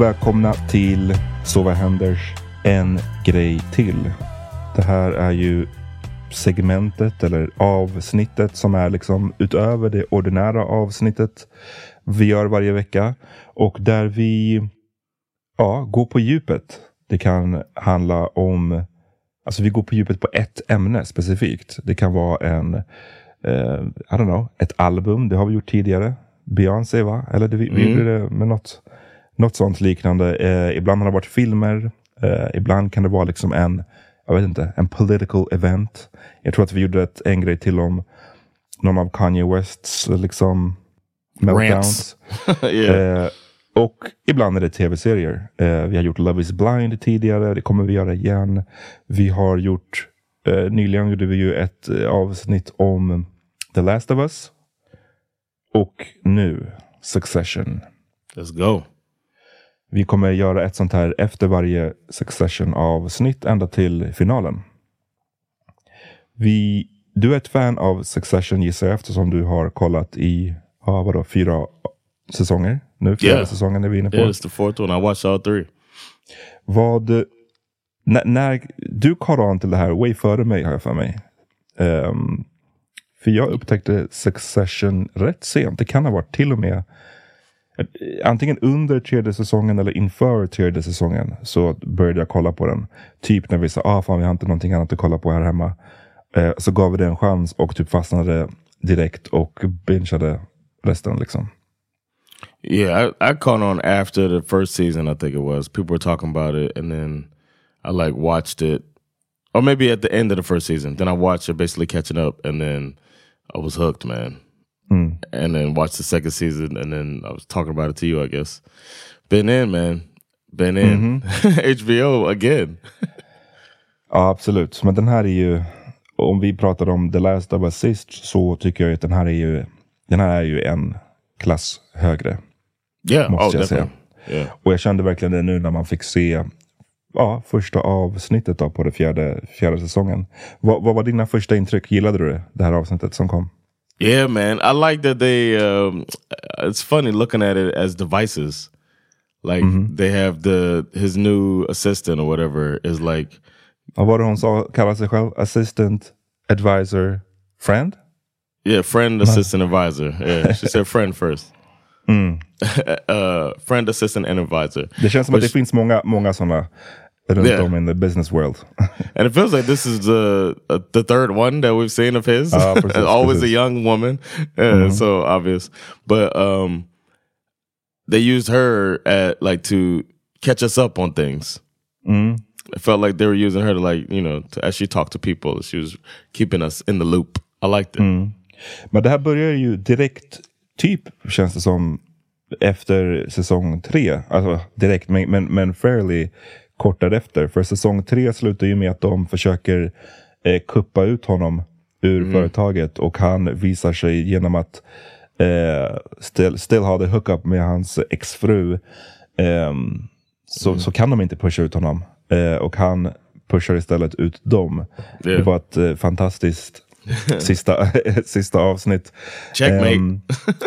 Välkomna till Så vad händers en grej till. Det här är ju segmentet eller avsnittet som är liksom utöver det ordinära avsnittet vi gör varje vecka och där vi ja, går på djupet. Det kan handla om, alltså vi går på djupet på ett ämne specifikt. Det kan vara en, eh, I don't know, ett album. Det har vi gjort tidigare. Beyoncé va? Eller det, vi, vi gjorde det med något något sånt liknande. Eh, ibland har det varit filmer. Eh, ibland kan det vara liksom en, jag vet inte, en political event. Jag tror att vi gjorde ett, en grej till om någon av Kanye Wests liksom meltdowns. yeah. eh, och ibland är det tv-serier. Eh, vi har gjort Love is blind tidigare. Det kommer vi göra igen. Vi har gjort, eh, nyligen gjorde vi ju ett eh, avsnitt om The Last of Us. Och nu Succession. Let's go. Vi kommer göra ett sånt här efter varje Succession avsnitt ända till finalen. Vi, du är ett fan av Succession gissar jag eftersom du har kollat i ja, vadå, fyra säsonger. Nu fjärde Yeah. säsongen är vi inne på. Yeah, it's the fourth one. I watched all three. Vad, när, när, du kom an till det här way före mig har jag för mig. Ehm, för jag upptäckte Succession rätt sent. Det kan ha varit till och med Eh, antingen under tredje säsongen eller inför tredje säsongen så började jag kolla på den. Typ när vi sa, ah fan vi har inte någonting annat att kolla på här hemma. Eh, så gav vi det en chans och typ fastnade direkt och bingeade resten liksom. Yeah, I, I caught on after the first season, I think it was. People were talking about it and then I like watched it. Or maybe at the end of the first season. Then I watched it basically catching up and then I was hooked, man. Mm. And then watched the second season and then I was talking about it to you, I guess. Been in, man. Been in. HBO again. Ja, absolut. Men den här är ju, om vi pratar om The Last of Us sist, så tycker jag att den här är ju, den här är ju en klass högre. Yeah, Måste oh jag säga. definitely. Yeah. Och jag kände verkligen det nu när man fick se ja, första avsnittet då på den fjärde, fjärde säsongen. Vad, vad var dina första intryck? Gillade du det, det här avsnittet som kom? Yeah, man. I like that they. Um, it's funny looking at it as devices. Like they have the his new assistant or whatever is like. Vad var det hon sa, kallade sig själv? Assistant, advisor, friend? Yeah, friend, assistant, advisor. Yeah, she said friend first. uh, friend, assistant, and advisor. Det känns som att det finns många, många sådana Yeah. in the business world. And it feels like this is the uh, the third one that we've seen of his. Precis, Always a young woman, uh, so obvious. But um, they used her at like to catch us up on things. It felt like they were using her to like you know to, as she talked to people, she was keeping us in the loop. I liked it. Men det här börjar ju direkt, typ känns det som, efter säsong tre. Alltså direkt, men, men, men fairly kort därefter. För säsong tre slutar ju med att de försöker eh, kuppa ut honom ur företaget och han visar sig genom att eh, still, still ha the hookup med hans exfru. ehm, så, så kan de inte pusha ut honom. Eh, och han pushar istället ut dem. Det Yeah. var ett eh, fantastiskt sista, sista avsnitt. Checkmate. Ehm,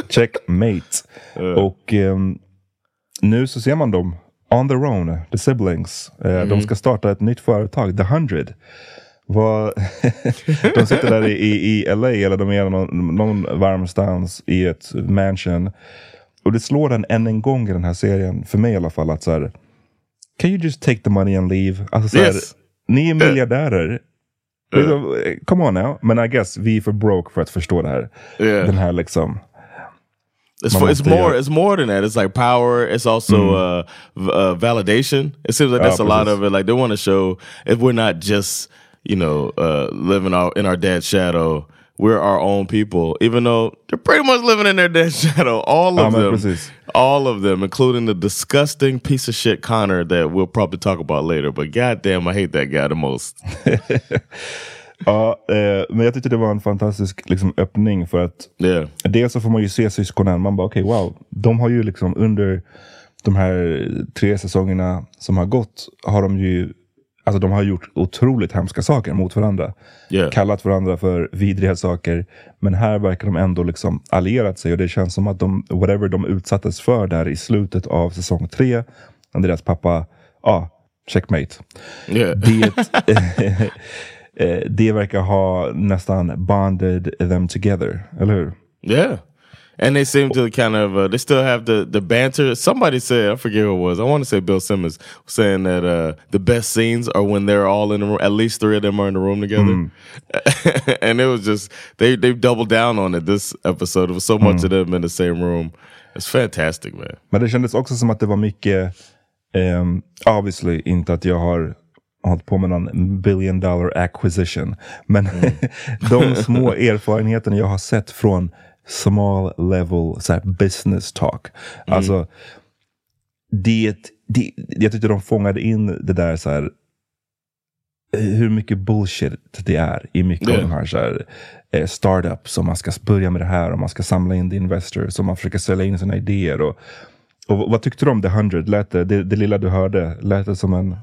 checkmate. Och ehm, nu så ser man dem on their own, the siblings. Eh, De ska starta ett nytt företag, The Hundred. Vad, de sitter där i, i, i LA eller de är någon, någon varm stans i ett mansion. Och det slår den än en gång i den här serien, för mig i alla fall, att så här, Can you just take the money and leave? Alltså så här. Ni är miljardärer. Liksom, eh, come on now. Men I guess vi är för broke för att förstå det här. Yeah. Den här liksom. It's, for, it's more. It's more than that. It's like power. It's also uh, uh, validation. It seems like that's a lot of it. Like they want to show if we're not just you know uh, living our, in our dad's shadow, we're our own people. Even though they're pretty much living in their dad's shadow. All of them. All of them, including the disgusting piece of shit Connor that we'll probably talk about later. But goddamn, I hate that guy the most. Ja, eh, men jag tyckte det var en fantastisk liksom, öppning för att Yeah. Dels så får man ju se syskonen. Man bara okej, wow. De har ju liksom under de här tre säsongerna som har gått har de ju Alltså de har gjort otroligt hemska saker mot varandra. Yeah. Kallat varandra för vidriga saker. Men här verkar de ändå liksom allierat sig och det känns som att de, whatever de utsattes för där i slutet av säsong tre, när deras pappa, ja, checkmate. Yeah. Det, eh, det verkar ha nästan bonded them together, eller hur? Yeah. And they seem to kind of uh, they still have the the banter. Somebody said I forget who it was. I want to say Bill Simmons saying that uh, the best scenes are when they're all in the room. At least three of them are in the room together. and it was just they they doubled down on it this episode. It was so much of them in the same room. It's fantastic, man. Men det kändes också som att det var mycket, um, obviously inte att jag har hållit på med någon billion dollar acquisition. Men de små erfarenheterna jag har sett från small level så här, business talk. Alltså, det, det, jag tyckte de fångade in det där så här, hur mycket bullshit det är i mycket av Ja. de här, så här eh, startups. Och man ska börja med det här och man ska samla in the investors och man försöker sälja in sina idéer. Och, och vad tyckte du om The 100? Lät det, det, det lilla du hörde, lät det som en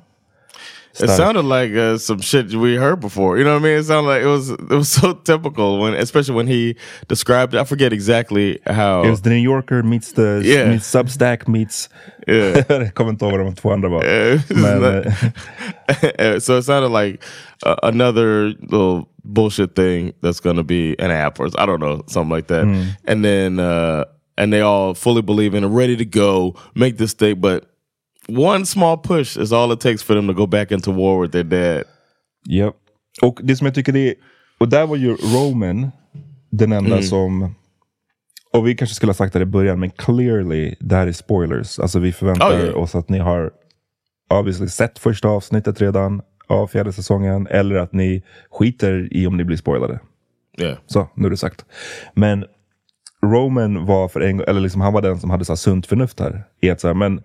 It sounded like uh, some shit we heard before. You know what I mean? It sounded like it was it was so typical when, especially when he described it. I forget exactly how. It was The New Yorker meets the Yeah. meets Substack meets... Yeah. jag kommer inte ihåg vad de två andra var. Men, so it sounded like uh, another little bullshit thing that's going to be an app or I don't know something like that. And then uh, and they all fully believe in it, ready to go, make this thing. But one small push is all it takes for them to go back into war with their dad. Japp. Och det som jag tycker är, och där var ju Roman den enda Mm. som, och vi kanske skulle ha sagt det i början, men clearly, det här är spoilers. Alltså vi förväntar Oh, yeah. oss att ni har obviously sett första avsnittet redan av fjärde säsongen, eller att ni skiter i om ni blir spoilade. Yeah. Så, nu är det sagt. Men Roman var för en eller liksom han var den som hade så sunt förnuft här. I att så här, men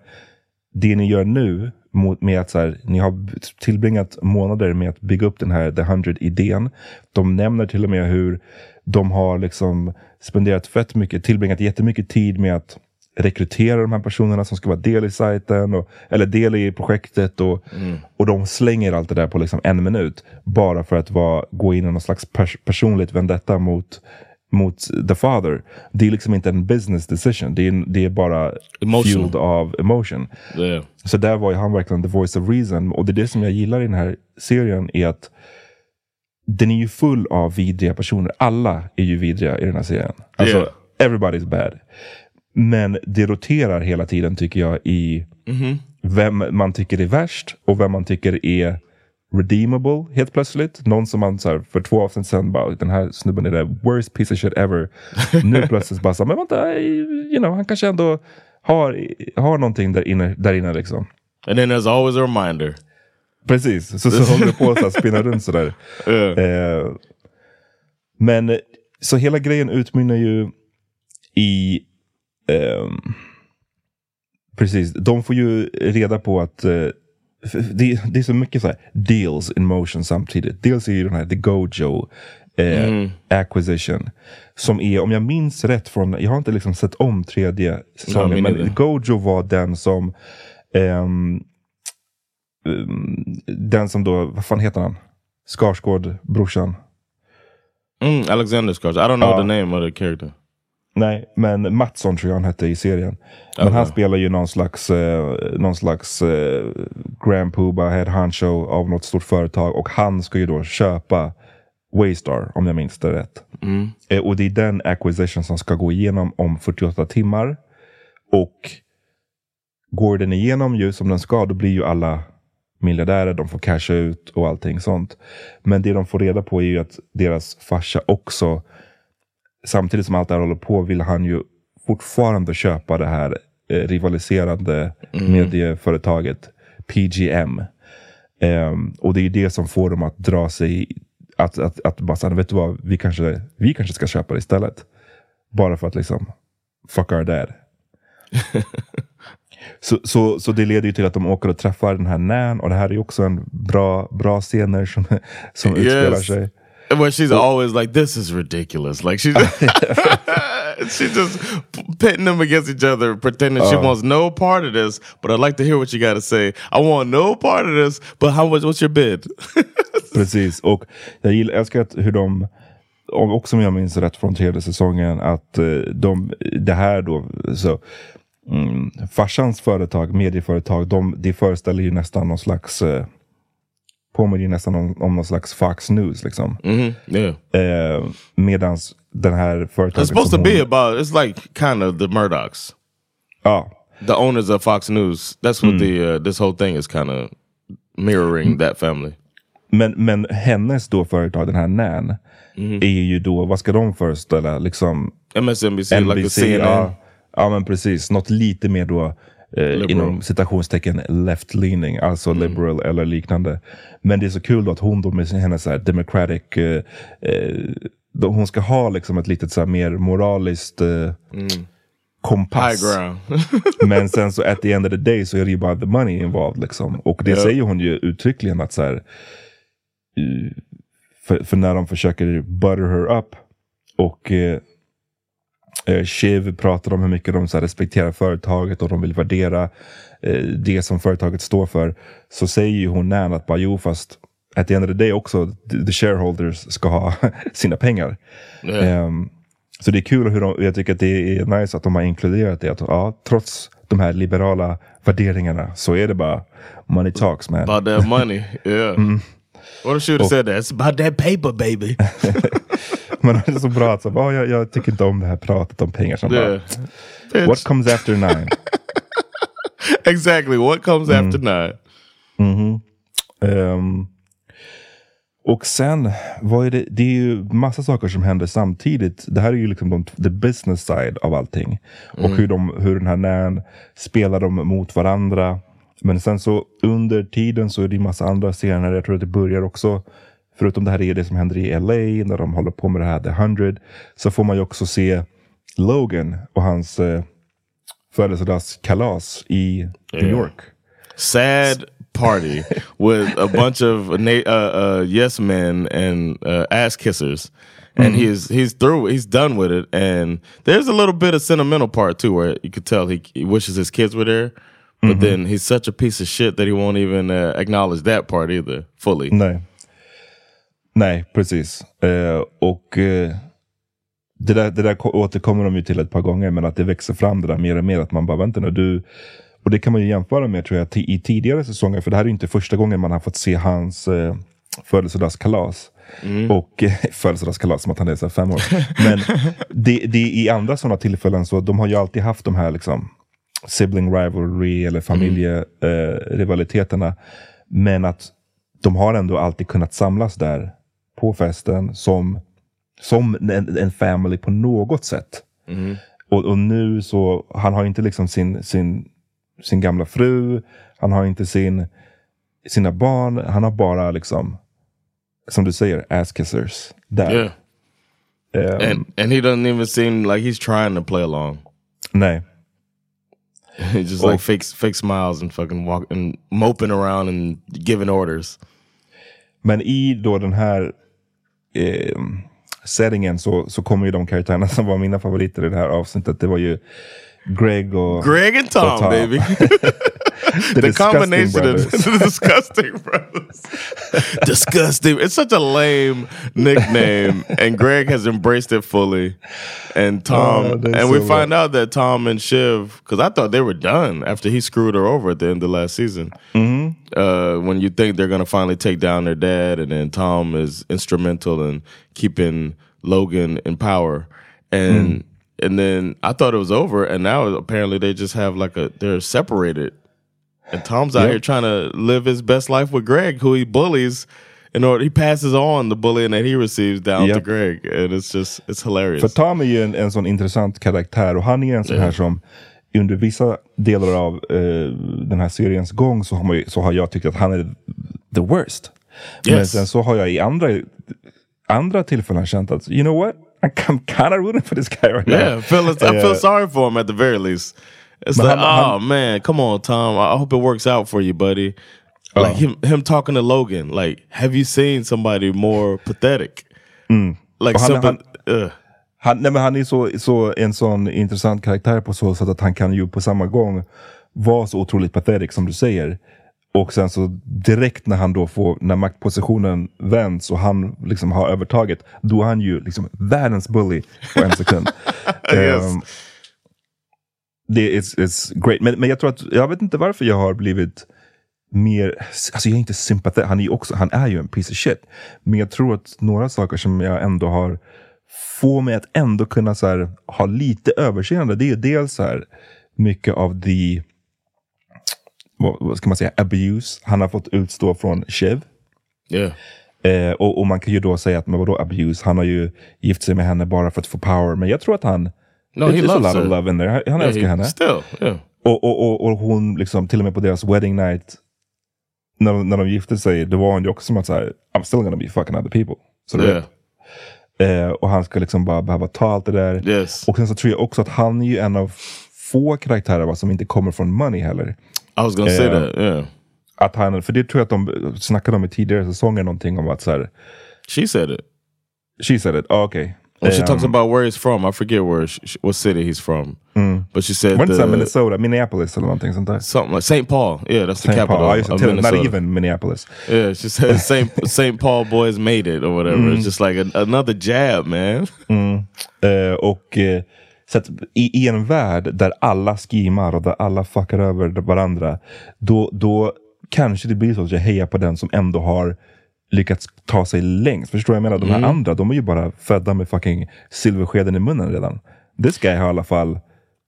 det ni gör nu mot- med att så här, ni har tillbringat månader med att bygga upp den här The 100-idén. De nämner till och med hur de har liksom spenderat fett mycket, tillbringat jättemycket tid med att rekrytera de här personerna som ska vara del i sajten, och, eller del i projektet. Och, och de slänger allt det där på liksom en minut. Bara för att vara, gå in i någon slags pers personligt vendetta mot, mot the father. Det är liksom inte en business decision. Det är, det är bara Emotional. fueled av emotion. Yeah. Så där var ju han verkligen the voice of reason. Och det är det som jag gillar i den här serien är att den är ju full av vidriga personer. Alla är ju vidriga i den här serien. Alltså, Yeah. everybody's bad. Men det roterar hela tiden tycker jag i vem man tycker är värst och vem man tycker är redeemable helt plötsligt. Någon som man så här, för två avsnitt sedan bara, den här snubben är the worst piece of shit ever. nu plötsligt bara, så, här, men vänta, you know, han kanske ändå har, har någonting där inne, där inne liksom. And then there's always a reminder. Precis, så, så håller det på att spinna runt sådär. Eh, men eh, så hela grejen utmynnar ju i... ehm, precis, de får ju reda på att eh, det, det är så mycket så här deals in motion samtidigt. Dels är ju den här The Gojo eh, Acquisition. Som är, om jag minns rätt från, jag har inte liksom sett om tredje säsongen, me men. Gojo var den som ehm, um, den som då, vad fan heter han? Skarsgård, brorsan. Mm, Alexander Skarsgård. I don't know Ja. the name of the character. Nej, men Mattsson tror jag han hette i serien. Men han spelar ju någon slags, eh, någon slags eh, Grand Pooba, head honcho av något stort företag. Och han ska ju då köpa Waystar, om jag minns det rätt. Eh, och det är den acquisition som ska gå igenom om 48 timmar. Och går den igenom ju som den ska, då blir ju alla miljardärer, de får casha ut och allting sånt. Men det de får reda på är ju att deras farsa också samtidigt som allt det här håller på vill han ju fortfarande köpa det här eh, rivaliserande medieföretaget PGM. Ehm, och det är det som får dem att dra sig, att, att, att bara säga, vet du vad, vi kanske, vi kanske ska köpa det istället. Bara för att liksom, fuck our dad. så, så, så det leder ju till att de åker och träffar den här Nan och det här är ju också en bra, bra scener som, som Yes. utspelar sig. Where she's always like, "This is ridiculous." Like she's she's just pitting them against each other, pretending she wants no part of this. But I'd like to hear what you got to say. I want no part of this. But how much? What's your bid? Precis, och jag gillar, jag älskar hur de, och också om jag minns rätt från tredje säsongen, att eh, de, det här då, så, mm, farsans företag, medieföretag, de, de föreställer ju nästan någon slags, eh, påminner ju nästan om, om någon slags Fox News liksom. yeah, Eh, medans den här företaget it's supposed to be about. It's like kind of the Murdochs, Ja, the owners of Fox News. That's what the uh, this whole thing is kind of mirroring that family. Men, men hennes då företag, den här Nan, är ju då, vad ska de föreställa? Liksom MSNBC, like the CNN. ja, ja men precis. Något lite mer då eh, inom citationstecken left-leaning, alltså liberal eller liknande. Men det är så kul då att hon då med hennes så här democratic, eh, eh, då hon ska ha liksom ett litet så här mer moraliskt eh, kompass. High ground. Men sen så at the end of the day så är det ju bara the money involved liksom. Och det Ja. säger hon ju uttryckligen att så här, eh, för, för när de försöker butter her up och eh, Shiv pratar om hur mycket de så respekterar företaget och de vill värdera eh, det som företaget står för. Så säger ju hon Nan att bara jo fast at the end of the day också the, shareholders ska ha sina pengar. Ehm, så det är kul hur de, jag tycker att det är nice att de har inkluderat det. Att, ja, trots de här liberala värderingarna så är det bara money talks man. about that money. Yeah. What if she would have said that? It's about that paper, baby. Men det är så bra att så, bara, "Ah, jag, jag tycker inte om det här pratet om pengar. Som bara, What comes after nine? exactly. What comes after nine? Ehm, och sen, vad är det? Det är ju massa saker som händer samtidigt. Det här är ju liksom de, the business side av allting. Och hur, de, hur den här Nan spelar dem mot varandra. Men sen så under tiden så är det ju massa andra scener. Jag tror att det börjar också, förutom det här är det som händer i LA, när de håller på med det här The 100, så får man ju också se Logan och hans eh, födelsedagskalas i New Yeah. York. Sad party with a bunch of uh, uh, yes men and uh, ass kissers. And he's he's through. He's done with it. And there's a little bit of sentimental part too, where you could tell he, he wishes his kids were there. But then he's such a piece of shit that he won't even uh, acknowledge that part either fully. Nej. Nej, precis. Eh, och eh, det där, det där ko- återkommer de ju till ett par gånger, men att det växer fram det där mer och mer. Att man bara, vänta nu, du... Och det kan man ju jämföra med tror jag, i tidigare säsonger, för det här är ju inte första gången man har fått se hans eh, födelsedagskalas. Och eh, födelsedagskalas som att han är så fem år. Men det, det, i andra sådana tillfällen så de har ju alltid haft de här liksom sibling rivalry eller familjerivalitetierna. Eh, rivaliteterna. Men att de har ändå alltid kunnat samlas där på festen som, som en, en family på något sätt. Och, och nu så, han har inte liksom sin, sin, sin gamla fru, han har inte sin, sina barn, han har bara liksom, som du säger, ass-kissers där. Yeah. Ehm, And and he doesn't even seem like he's trying to play along. nej. He just like fake fake smiles and fucking walk and moping around and giving orders. Men i då den här eh, settingen så, så kommer ju de karaktärerna som var mina favoriter i det här avsnittet. Det var ju Greg or Greg and Tom, Tom. baby. The the combination Brothers. of the disgusting brothers. disgusting. It's such a lame nickname, and Greg has embraced it fully. And Tom, Oh, and we so find out that Tom and Shiv, because I thought they were done after he screwed her over at the end of last season. Uh, when you think they're gonna finally take down their dad, and then Tom is instrumental in keeping Logan in power, and and then I thought it was over, and now apparently they just have like a they're separated. And Tom's out Yep. here trying to live his best life with Greg, who he bullies. In order, he passes on the bullying that he receives down to Yep. Greg, and it's just it's hilarious. För Tom är ju en, en sån intressant karaktär och han är en sån här som under vissa delar av eh, den här seriens gång så har, man ju, så har jag tyckt att han är the worst. Men Yes. sen så har jag i andra, andra tillfällen känt att you know what? I'm kind of rooting for this guy right now. yeah, feel, I feel sorry for him at the very least. It's But like, han- oh man, come on, Tom. I hope it works out for you, buddy. Like Oh. him, him talking to Logan. Like, have you seen somebody more pathetic? Mm. Like han- something. Han, nej men han är så, så, en sån intressant karaktär på så sätt att han kan ju på samma gång vara så otroligt pathetic som du säger. Och sen så direkt när han då får, när maktpositionen vänds och han liksom har övertaget, då är han ju liksom världens bully på en sekund. Yes. Ehm, det är it's, great. Men, men jag tror att, jag vet inte varför jag har blivit mer, alltså jag är inte sympatisk, han är ju också, han är ju en piece of shit. Men jag tror att några saker som jag ändå har, får mig att ändå kunna så här, ha lite överseende. Det är dels så här, mycket av the, vad, vad ska man säga, abuse han har fått utstå från Shiv. Yeah. Eh, och, och man kan ju då säga att, men vadå abuse? Han har ju gift sig med henne bara för att få power. Men jag tror att han, No, he a loves lot of love in there. Han, Yeah, älskar he- henne. Still, yeah. Och, och, och, och hon, liksom, till och med på deras wedding night, när, när de gifte sig, då var hon ju också som att här, I'm still gonna be fucking other people. Så Yeah. Eh, och han ska liksom bara behöva ta allt det där. Yes. Och sen så tror jag också att han är ju en av få karaktärer va, som inte kommer från money heller. I was gonna say Yeah. that. Yeah. Att han, för det tror jag att de snackade om i tidigare säsonger, någonting om att så här, She said it. she said it, oh, okej. When she Um, talks about where he's from, I forget where she, what city he's from. But she said här the- Minnesota, Minneapolis eller någonting sånt där? something like St. Paul. Yeah, that's the St. capital Paul, just det, of Minnesota. not even Minneapolis. Yeah, she said St. St. Paul boys made it or whatever. It's just like a, another jab, man. Eh, och eh, så att i, i en värld där alla skimar och där alla fuckar över varandra, då, då kanske det blir så att jag hejar på den som ändå har lyckats ta sig längst. Förstår du vad jag menar? De här andra, de är ju bara födda med fucking silverskeden i munnen redan. This guy har i alla fall...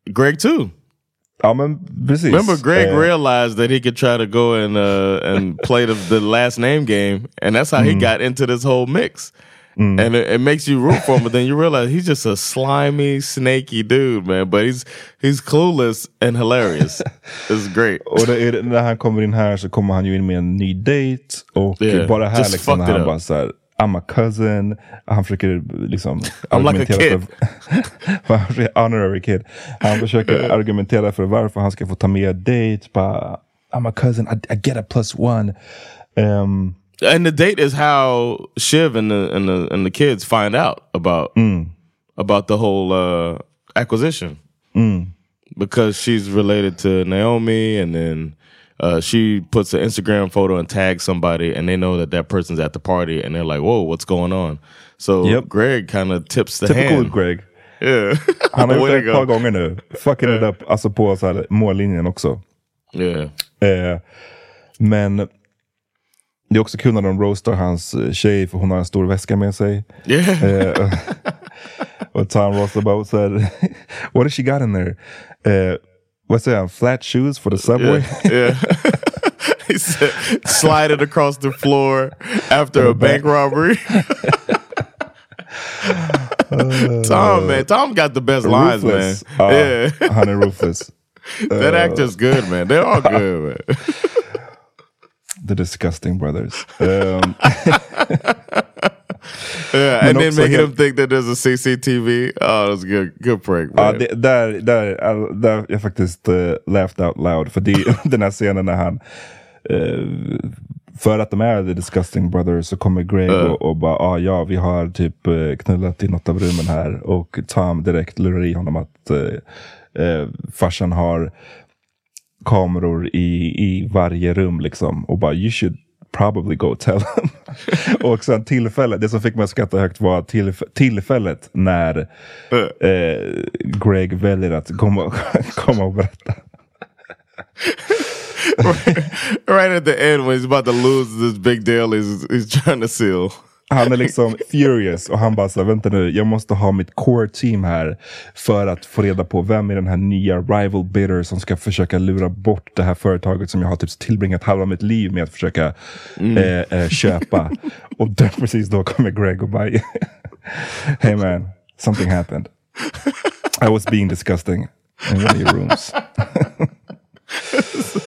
Greg too. Ja men precis. Remember, Greg Eh, realized that he could try to go and uh, and play the, the last name game, and that's how he got into this whole mix. And it, it makes you root for him, but then you realize he's just a slimy, snaky dude, man. But he's he's clueless and hilarious. it's great. Och det är, när han kommer in här så kommer han ju in med en ny date. Och Yeah, bara här just liksom när han bara så här, I'm a cousin. Han försöker liksom... I'm like a kid. För, honorary kid. Han försöker argumentera för varför han ska få ta med date. Bara, I'm a cousin, I, I get a plus one. Um, And the date is how Shiv and the and the and the kids find out about about the whole uh, acquisition because she's related to Naomi, and then uh, she puts an Instagram photo and tags somebody, and they know that that person's at the party, and they're like, "Whoa, what's going on?" So Yep. Greg kind of tips the typical hand. Greg. Yeah, Han har gjort det to ett par gånger nu. Fucking it up alltså på så här, mållinjen också. Yeah, Eh, men det är också kul när de roastar hans eh, tjej för hon har en stor väska med sig. yeah. Eh, och Tom Rosabout said, what has she got in there? Uh, what's that? Flat shoes for the subway? Yeah. yeah. he said, slide it across the floor after a bank robbery. Tom, man, Tom got the best lines, man. Ah, yeah, Han är ruthless. that actor's good, man. They're all good, man. The disgusting brothers. Um, Yeah, and then helt- them think that there's a CCTV. Oh, that's good. Good prank, ja, det, där, där, där jag faktiskt uh, laughed out loud. För det, den här scenen när han eh, för att de är the disgusting brothers så kommer Greg och, och bara ah, ja vi har typ eh, knullat i något av rummen här och Tom direkt lurar i honom att eh, farsan har kameror i, i varje rum liksom och bara you should probably go tell them. och sen tillfället, det som fick mig att skratta högt var tillf tillfället när eh, Greg väljer att komma, komma och berätta. right at the end when he's about to lose this big deal he's, he's trying to seal. Han är liksom furious och han bara så här, vänta nu, jag måste ha mitt core team här för att få reda på vem är den här nya rival bidder som ska försöka lura bort det här företaget som jag har typ tillbringat halva mitt liv med att försöka eh, eh, köpa. och där, precis då kommer Greg och bara, hey man, something happened. I was being disgusting in one of your rooms.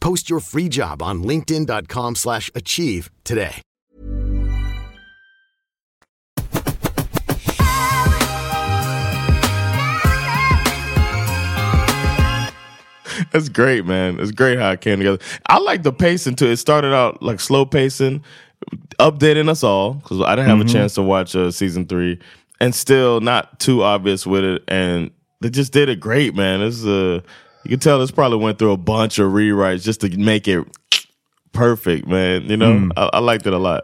Post your free job on linkedin.com/achieve slash achieve today. That's great, man. It's great how it came together. I like the pacing too. It started out like slow pacing, updating us all because I didn't have a chance to watch uh, season three, and still not too obvious with it. And they just did it great, man. This is uh, you can tell this probably went through a bunch of rewrites just to make it perfect, man. You know, I, I liked it a lot.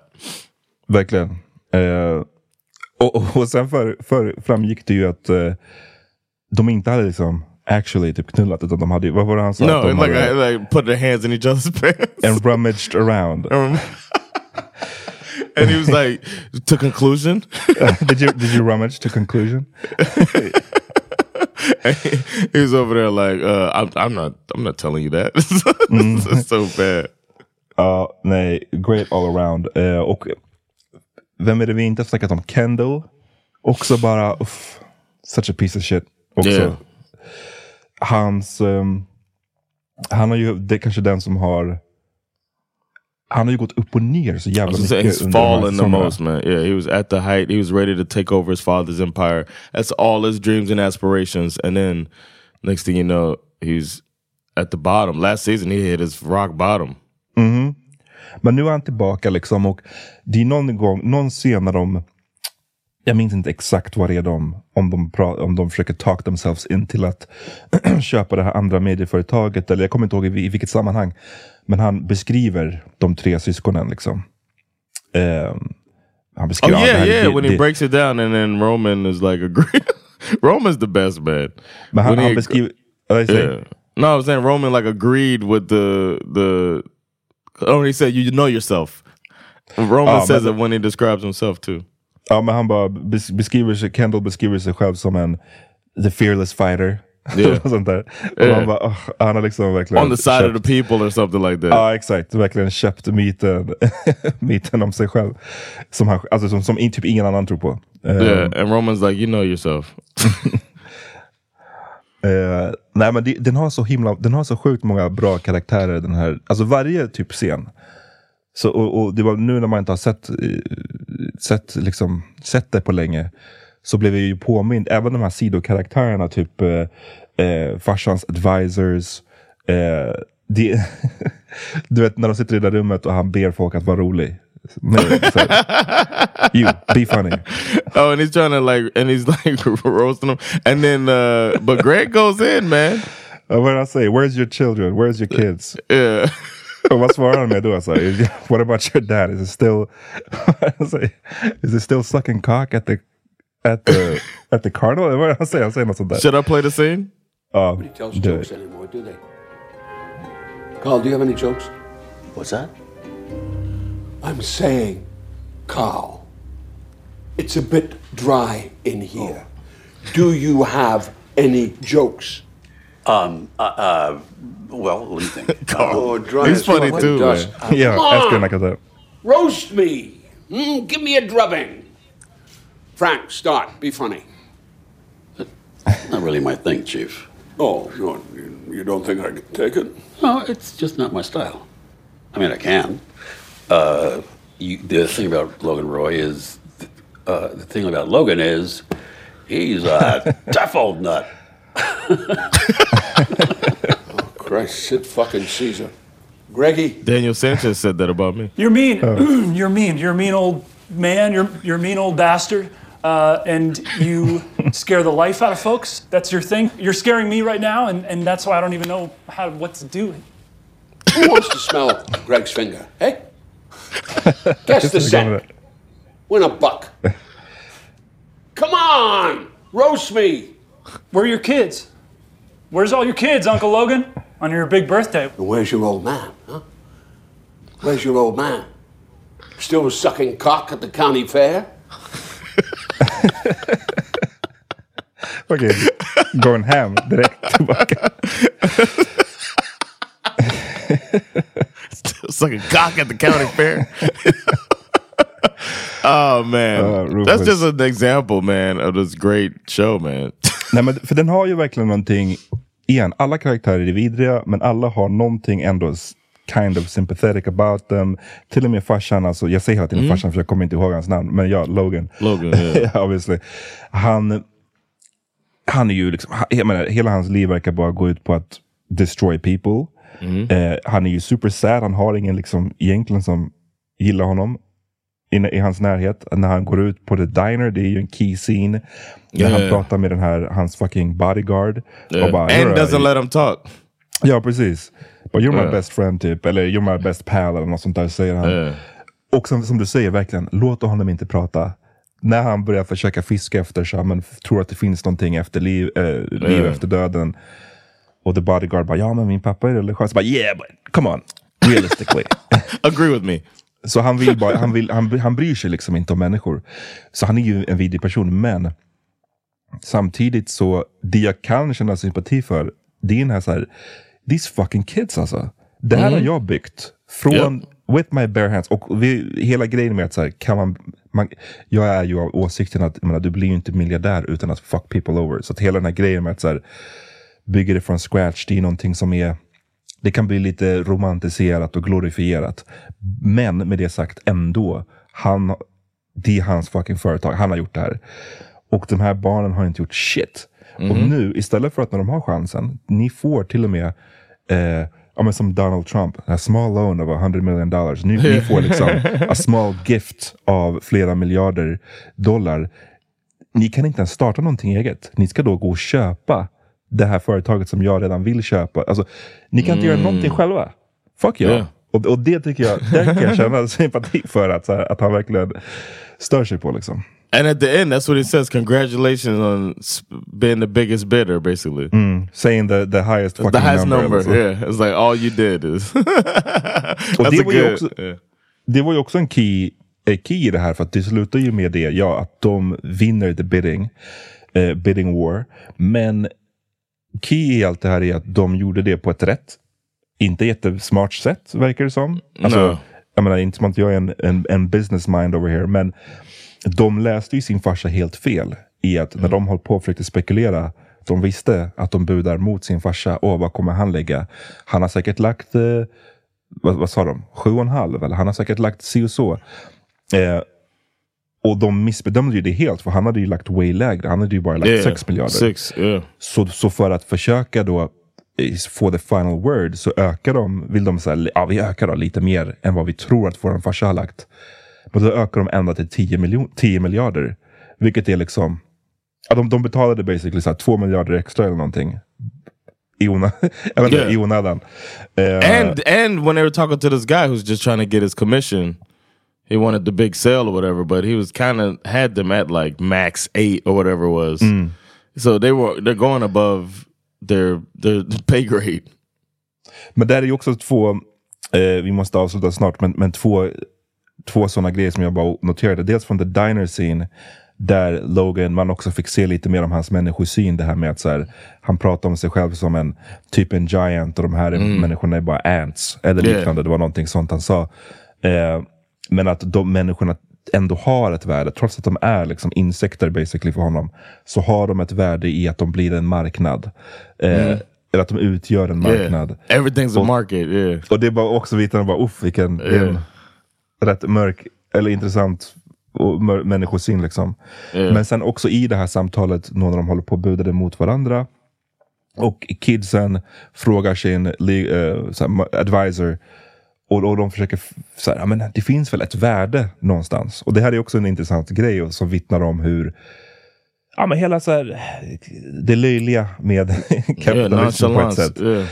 Verkligen. Eh, och, och, sen för, för, framgick det ju att eh, de inte hade liksom actually typ knullat utan de hade, vad var det han sa? No, de like, hade, like put their hands in each other's pants. and rummaged around. and he was like, to conclusion. did you did you rummage to conclusion? he was over there like, uh, I'm, I'm not, I'm not telling you that. it's so bad. Ja, nej, great all around. Eh, och vem är det vi inte har snackat om? Kendall. Också bara, uff, such a piece of shit. Också. Yeah. Hans, ehm, han har ju, det är kanske den som har, han har ju gått upp och ner så jävla say, mycket. he's fallen the most, man. Yeah, he was at the height. He was ready to take over his father's empire. That's all his dreams and aspirations. And then next thing you know, he's at the bottom. Last season, he hit his rock bottom. Mhm. Men nu är han tillbaka liksom och det är någon gång, någon scen när de jag minns inte exakt vad det är de, om de, pra, om de försöker talk themselves in till att köpa det här andra medieföretaget. Eller jag kommer inte ihåg i, i vilket sammanhang. Men han beskriver de tre syskonen. liksom. Ehm, han Oh beskriver det yeah, här- yeah. det- when he det- breaks it down, and then Roman is like, agree. Roman's the best man. Men han, he han beskriver... Yeah. No, I was saying Roman like agreed with the the. Oh, he said you know yourself. Roman Ah, says but- it when he describes himself too. Ja, men han bara bes- beskriver sig, Kendall beskriver sig själv som en the fearless fighter. Yeah. och sånt där. Och man bara, åh, han har liksom verkligen On the side köpt- of the people or something like that. Ja, exakt. Verkligen köpt myten, myten om sig själv. Som, han, alltså, som, som typ ingen annan tror på. Yeah, and Roman's like, you know yourself. eh, nej, men det, den, har så himla, den har så sjukt många bra karaktärer. Den här, alltså varje typ scen. Så, och, och det var nu när man inte har sett, eh, sett, liksom, sett det på länge. Så blev jag ju påmind, även de här sidokaraktärerna, typ eh, eh, farsans advisors. Eh, det, du vet när de sitter i det där rummet och han ber folk att vara rolig. You, be funny. oh, and he's trying to like, and he's like roasting them, and then uh but Greg goes in, man. Uh, what did I say? Where's your children? Where's your kids? Yeah. Och vad svarar han med då? Alltså, Is- what about your dad? Is it still, alltså, is it still sucking cock at the, at the, at the carnival? Vad är det han säger? Han säger något sånt där. Should I play the scene? Ja, Nobody tells do jokes it. anymore, do they? Carl, do you have any jokes? What's that? I'm saying, Carl, it's a bit dry in here. Oh. Do you have any jokes? Um, uh, uh, well, what do you think? Oh, dry He's funny fuck. too, Just- man. Ja, Come älskar den on, här roast me. Mm, give me a drubbing. Frank, start. Be funny. Not really my thing, Chief. Oh, you, you don't think I can take it? No, it's just not my style. I mean, I can. Uh, you, the thing about Logan Roy is, uh, the thing about Logan is, he's a tough old nut. Christ, shit fucking Caesar. Greggy, Daniel Sanchez said that about me. You're mean. you're mean. You're a mean old man. You're you're a mean old bastard. Uh, and you scare the life out of folks. That's your thing. You're scaring me right now, and, and that's why I don't even know how what to do. who wants to smell Greg's finger? Hey? Guess the set. Win a buck. Come on! Roast me! Where are your kids? Where's all your kids, Uncle Logan? On your big birthday. And where's your old man, huh? Where's your old man? Still sucking cock at the county fair? Okej, going ham direkt tillbaka. Sucking cock at the county fair. oh man, Uh, that's just an example, man, of this great show, man. Nej, men för den har ju verkligen någonting, igen, alla karaktärer är vidriga, men alla har någonting ändå kind of sympathetic about them. Till och med farsan, alltså, jag säger hela tiden farsan för jag kommer inte ihåg hans namn, men ja, Logan. Logan, yeah. Obviously. Han, han är ju liksom, jag menar, hela hans liv verkar bara gå ut på att destroy people. Eh, han är ju super sad, han har ingen liksom egentligen som gillar honom i, i hans närhet. När han går ut på the diner, det är ju en key scene. När han pratar med den här, hans fucking bodyguard. Yeah. Och bara, and "You're a- doesn't let him talk. Ja, precis. But you're my Yeah. best friend typ, eller you're my best pal eller något sånt där säger han. Och som, som du säger, verkligen, låt honom inte prata. När han börjar försöka fiska efter så, men tror att det finns någonting efter liv, eh, liv efter döden. Och the bodyguard bara, ja men min pappa är religiös. Bara, yeah, but come on, realistically. Agree with me. Så han, vill bara, han, vill, han, han bryr sig liksom inte om människor. Så han är ju en vidrig person, men samtidigt så, det jag kan känna sympati för, det är den här så här, these fucking kids alltså. Det här Mm. har jag byggt. Från, with my bare hands. Och vi, hela grejen med att så här, kan man, man, jag är ju av åsikten att menar, du blir ju inte miljardär utan att fuck people over. Så att hela den här grejen med att så här, bygga det från scratch, det är någonting som är det kan bli lite romantiserat och glorifierat. Men med det sagt ändå, han, det är hans fucking företag. Han har gjort det här. Och de här barnen har inte gjort shit. Och Mhm. nu, istället för att när de har chansen, ni får till och med eh, ja, men som Donald Trump, a small loan of 100 million dollars. Ni, ni får liksom a small gift av flera miljarder dollar. Ni kan inte ens starta någonting eget. Ni ska då gå och köpa det här företaget som jag redan vill köpa. Alltså, ni kan inte göra någonting själva. Fuck you. Yeah. Och, och det tycker jag, där kan jag känna sympati för att, här, att han verkligen stör sig på. Liksom. And at the end, that's what he says. Congratulations on being the biggest bidder, basically. Mm. Saying the, the highest fucking the highest number. number. Yeah, it's like all you did is. Och det var, good- också, yeah. det var ju också en key, eh, key i det här, för att det slutar ju med det, ja, att de vinner the bidding, eh, bidding war. Men key i allt det här är att de gjorde det på ett rätt, inte jättesmart sätt, verkar det som. Alltså, No. Jag menar, inte som att jag är en, en, en business mind over here, men de läste ju sin farsa helt fel i att när de höll på och försökte spekulera de visste att de budar mot sin farsa. Åh, vad kommer han lägga? Han har säkert lagt, eh, vad, vad sa de, sju och en halv? Eller han har säkert lagt si och så. Eh, och de missbedömde ju det helt, för han hade ju lagt way lägre. Han hade ju bara lagt Yeah, sex miljarder. six, yeah. Så, så för att försöka då eh, få the final word så ökar de, vill de säga, ja vi ökar då lite mer än vad vi tror att vår farsa har lagt. Men då ökar de ända till 10, miljon, 10 miljarder. Vilket är liksom, ja, de, de betalade basically så här 2 miljarder extra eller någonting. I, ona, Yeah. i onödan. Eh, and and when they were talking to this guy who's just trying to get his commission, he wanted the big sale or whatever, but he was kind of had them at like max eight or whatever it was. Mm. So they were they're going above their their pay grade. Men där är ju också två, eh, vi måste avsluta snart, men, men två, två sådana grejer som jag bara noterade. Dels från the diner scene, där Logan, man också fick se lite mer om hans människosyn. Det här med att så här, han pratar om sig själv som en typ en giant och de här Mm. människorna är bara ants. Eller Yeah. liknande, det var någonting sånt han sa. Eh, men att de människorna ändå har ett värde, trots att de är liksom insekter basically för honom. Så har de ett värde i att de blir en marknad. Eh, Mm. Eller att de utgör en Yeah. marknad. Everything's a Och- market. Yeah. och det var också vittnade bara, uff vilken, Yeah. rätt mörk, eller intressant och mör, människosyn liksom. Yeah. Men sen också i det här samtalet, när de håller på och budade mot varandra. Och kidsen frågar sin ma- advisor. Och, och de försöker, så här, ja, men det finns väl ett värde någonstans. Och det här är också en intressant grej och som vittnar om hur Ja men hela så här, det löjliga med kapitalism på ett sätt. yeah.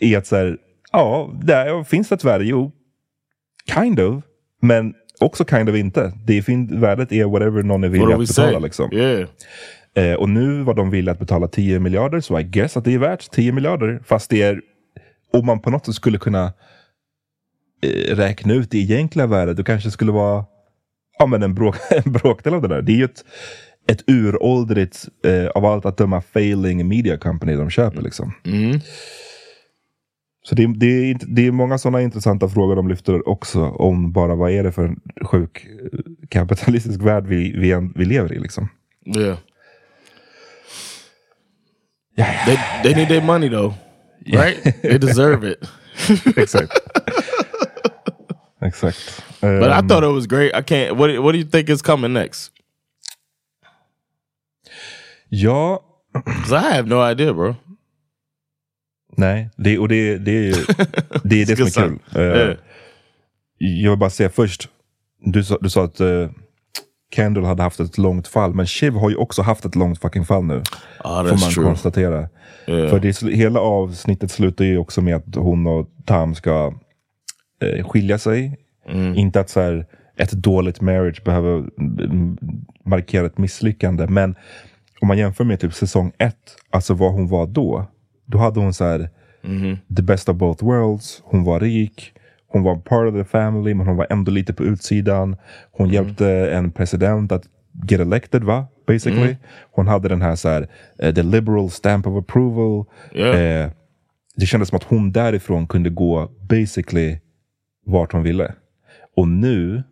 Är att så här, ja, där finns det ett värde? Jo, kind of. Men också kind of inte. Det fin- värdet är whatever någon är villig att betala. say? Liksom. Yeah. Eh, och nu var de villiga att betala 10 miljarder, så I guess att det är värt 10 miljarder. Fast det är, om man på något sätt skulle kunna räkna ut det egentliga värdet, då kanske det skulle vara ja, men en, bråk, en bråkdel av det där. Det är ju ett, ett uråldrigt, eh, av allt att döma, failing media company de köper. Liksom. Mm. Så det, det, är, det är många sådana intressanta frågor de lyfter också om bara vad är det för en sjuk eh, kapitalistisk värld vi, vi, vi lever i. Liksom. Yeah. They they need their money though, right? they deserve it. Exakt. Exakt. But I Ehm, thought it was great. I can't. What What do you think is coming next? Ja, 'Cause I have no idea, bro. nej. Det, och det, det, är det är det som är kul. säga. Eh, Yeah. Jag vill bara säga först. Du sa, du sa att uh, Kendall hade haft ett långt fall. Men Shiv har ju också haft ett långt fucking fall nu. Ah, får man true. konstatera. Yeah. För det, hela avsnittet slutar ju också med att hon och Tam ska eh, skilja sig. Mm. Inte att så här, ett dåligt marriage behöver mm, markera ett misslyckande. Men om man jämför med typ säsong ett, alltså vad hon var då. Då hade hon så här, the best of both worlds. Hon var rik. Hon var part of the family, men hon var ändå lite på utsidan. Hon hjälpte en president att get elected, va? Basically. Mm. Hon hade den här, så här eh, the liberal stamp of approval. Yeah. Eh, det kändes som att hon därifrån kunde gå basically vart hon ville. Och nu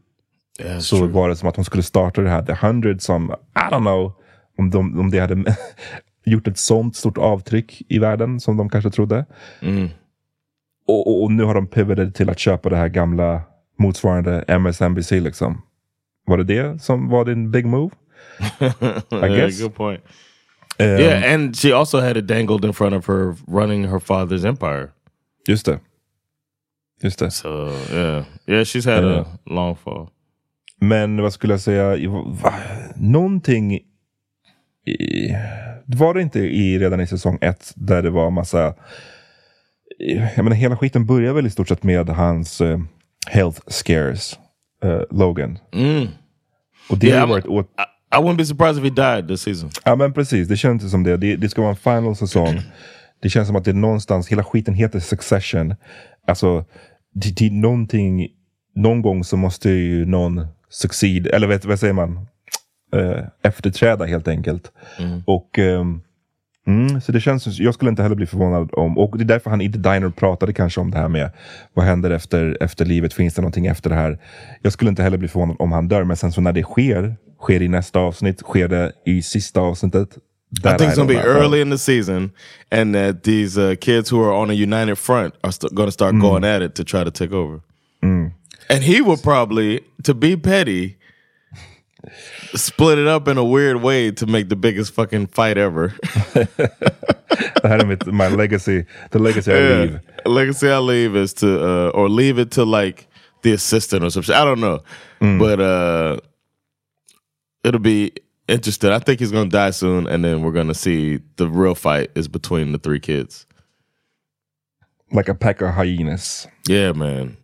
Yeah, så true. var det som att hon skulle starta det här The Hundred som, I don't know, om, de, om det hade gjort ett sånt stort avtryck i världen som de kanske trodde. Mm. Och, och, och nu har de pivotat till att köpa det här gamla motsvarande MSNBC liksom. Var det det som var din big move? I yeah, guess. good point. Um, yeah, and she also had it dangled in front of her running her father's empire. Just det. Just det. So yeah, yeah, she's had Ja. a long fall. Men vad skulle jag säga? Va? Någonting... I, var det inte i, redan i säsong ett där det var massa... Jag menar, hela skiten börjar väl i stort sett med hans eh, health scares. eh, Logan. Mm. Och det Yeah, har varit åt... I wouldn't be surprised if he died this season. Ja men precis, det känns som det. det. Det ska vara en final säsong. Det känns som att det är någonstans, hela skiten heter Succession. Alltså, det, det är någonting, någon gång så måste ju någon succeed, eller vet, vad säger man? Eh, efterträda helt enkelt. Och ehm, mm, så det känns, jag skulle inte heller bli förvånad om, och det är därför han i The Diner pratade kanske om det här med vad händer efter, efter livet, finns det någonting efter det här? Jag skulle inte heller bli förvånad om han dör, men sen så när det sker, sker i nästa avsnitt, sker det i sista avsnittet? I think it's gonna be early in the season, and that these uh, kids who are on a united front are st- going to start Mm. going at it to try to take over. And he will probably, to be petty, split it up in a weird way to make the biggest fucking fight ever. Det här är mitt, my legacy, the legacy I leave. Legacy I leave is to, uh, or leave it to like the assistant or something. I don't know, Mm. but uh, it'll be interesting. I think he's gonna die soon, and then we're gonna see the real fight is between the three kids. Like a pack of hyenas. Yeah, man.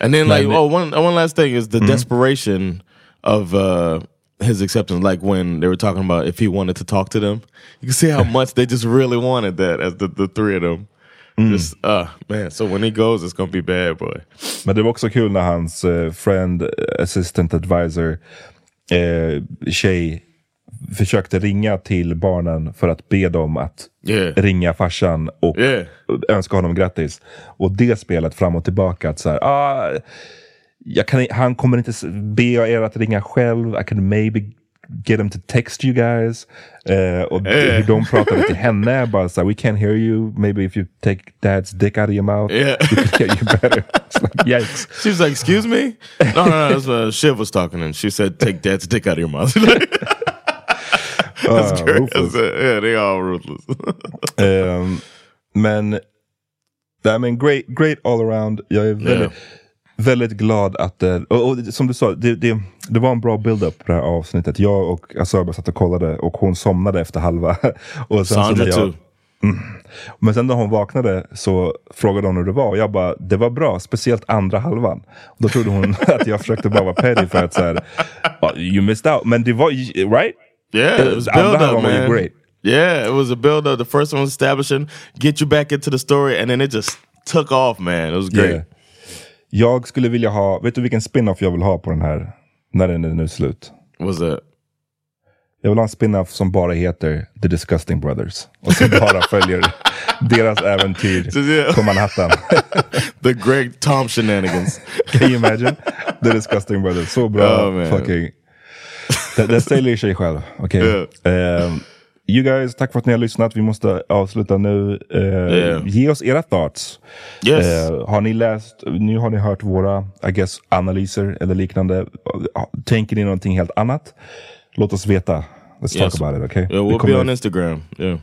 And then like it- oh one one last thing is the Mhm. desperation of uh his acceptance, like when they were talking about if he wanted to talk to them. You can see how much they just really wanted that as the, the three of them. Just uh man, so when he goes it's gonna be bad boy. Men det var också kul när hans eh, friend, eh, assistant advisor, eh, tjej försökte ringa till barnen för att be dem att Yeah. ringa farsan och Yeah. önska honom grattis. Och det spelet fram och tillbaka. Att så här, ah, kan, han kommer inte be er att ringa själv. I can maybe get him to text you guys. Eh, och Yeah. hur de pratade till henne. Bara så här, we can't hear you. Maybe if you take dad's dick out of your mouth. Yeah. We could get you better. It's like, yikes. She was like, "Excuse me." No, no, no. That's what Shiv was talking, and she said, "Take dad's dick out of your mouth." that's Ah, great. ruthless. Yeah, they all ruthless. Ehm, men, nej, men great, great all around. Jag är väldigt, Yeah. väldigt glad att, eh, och, och som du sa, det, det, det var en bra build-up på det här avsnittet. Jag och Asaba satt och kollade och hon somnade efter halva. och sen så Sandra jag, too. Mm. Men sen när hon vaknade så frågade hon hur det var och jag bara, det var bra, speciellt andra halvan. Och då trodde hon att jag försökte bara vara petty för att säga, you missed out. Men det var, right? Yeah, it was Andra build up, man. great. Yeah, it was a build up. The first one was establishing, get you back into the story, and then it just took off, man. It was great. Yeah. Jag skulle vilja ha, vet du vilken spin-off jag vill ha på den här? När den är nu slut. What's that? Jag vill ha en spin-off som bara heter The Disgusting Brothers. Och som bara följer deras äventyr på Manhattan. The great Tom shenanigans. Can you imagine? The Disgusting Brothers. Så bra Oh, man. fucking... Det, det säljer sig själv. Okej. Ehm, you guys, tack för att ni har lyssnat. Vi måste avsluta nu. Uh, Yeah. Ge oss era thoughts. Yes. Eh, har ni läst, nu har ni hört våra, I guess, analyser eller liknande. Tänker ni någonting helt annat? Låt oss veta. Let's Yes. talk about it, okay? Yeah, we'll kommer- be on Instagram. Yeah.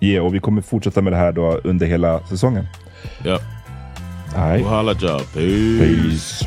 Yeah, och vi kommer fortsätta med det här då under hela säsongen. Yep. All right. We'll y'all. Peace. Peace.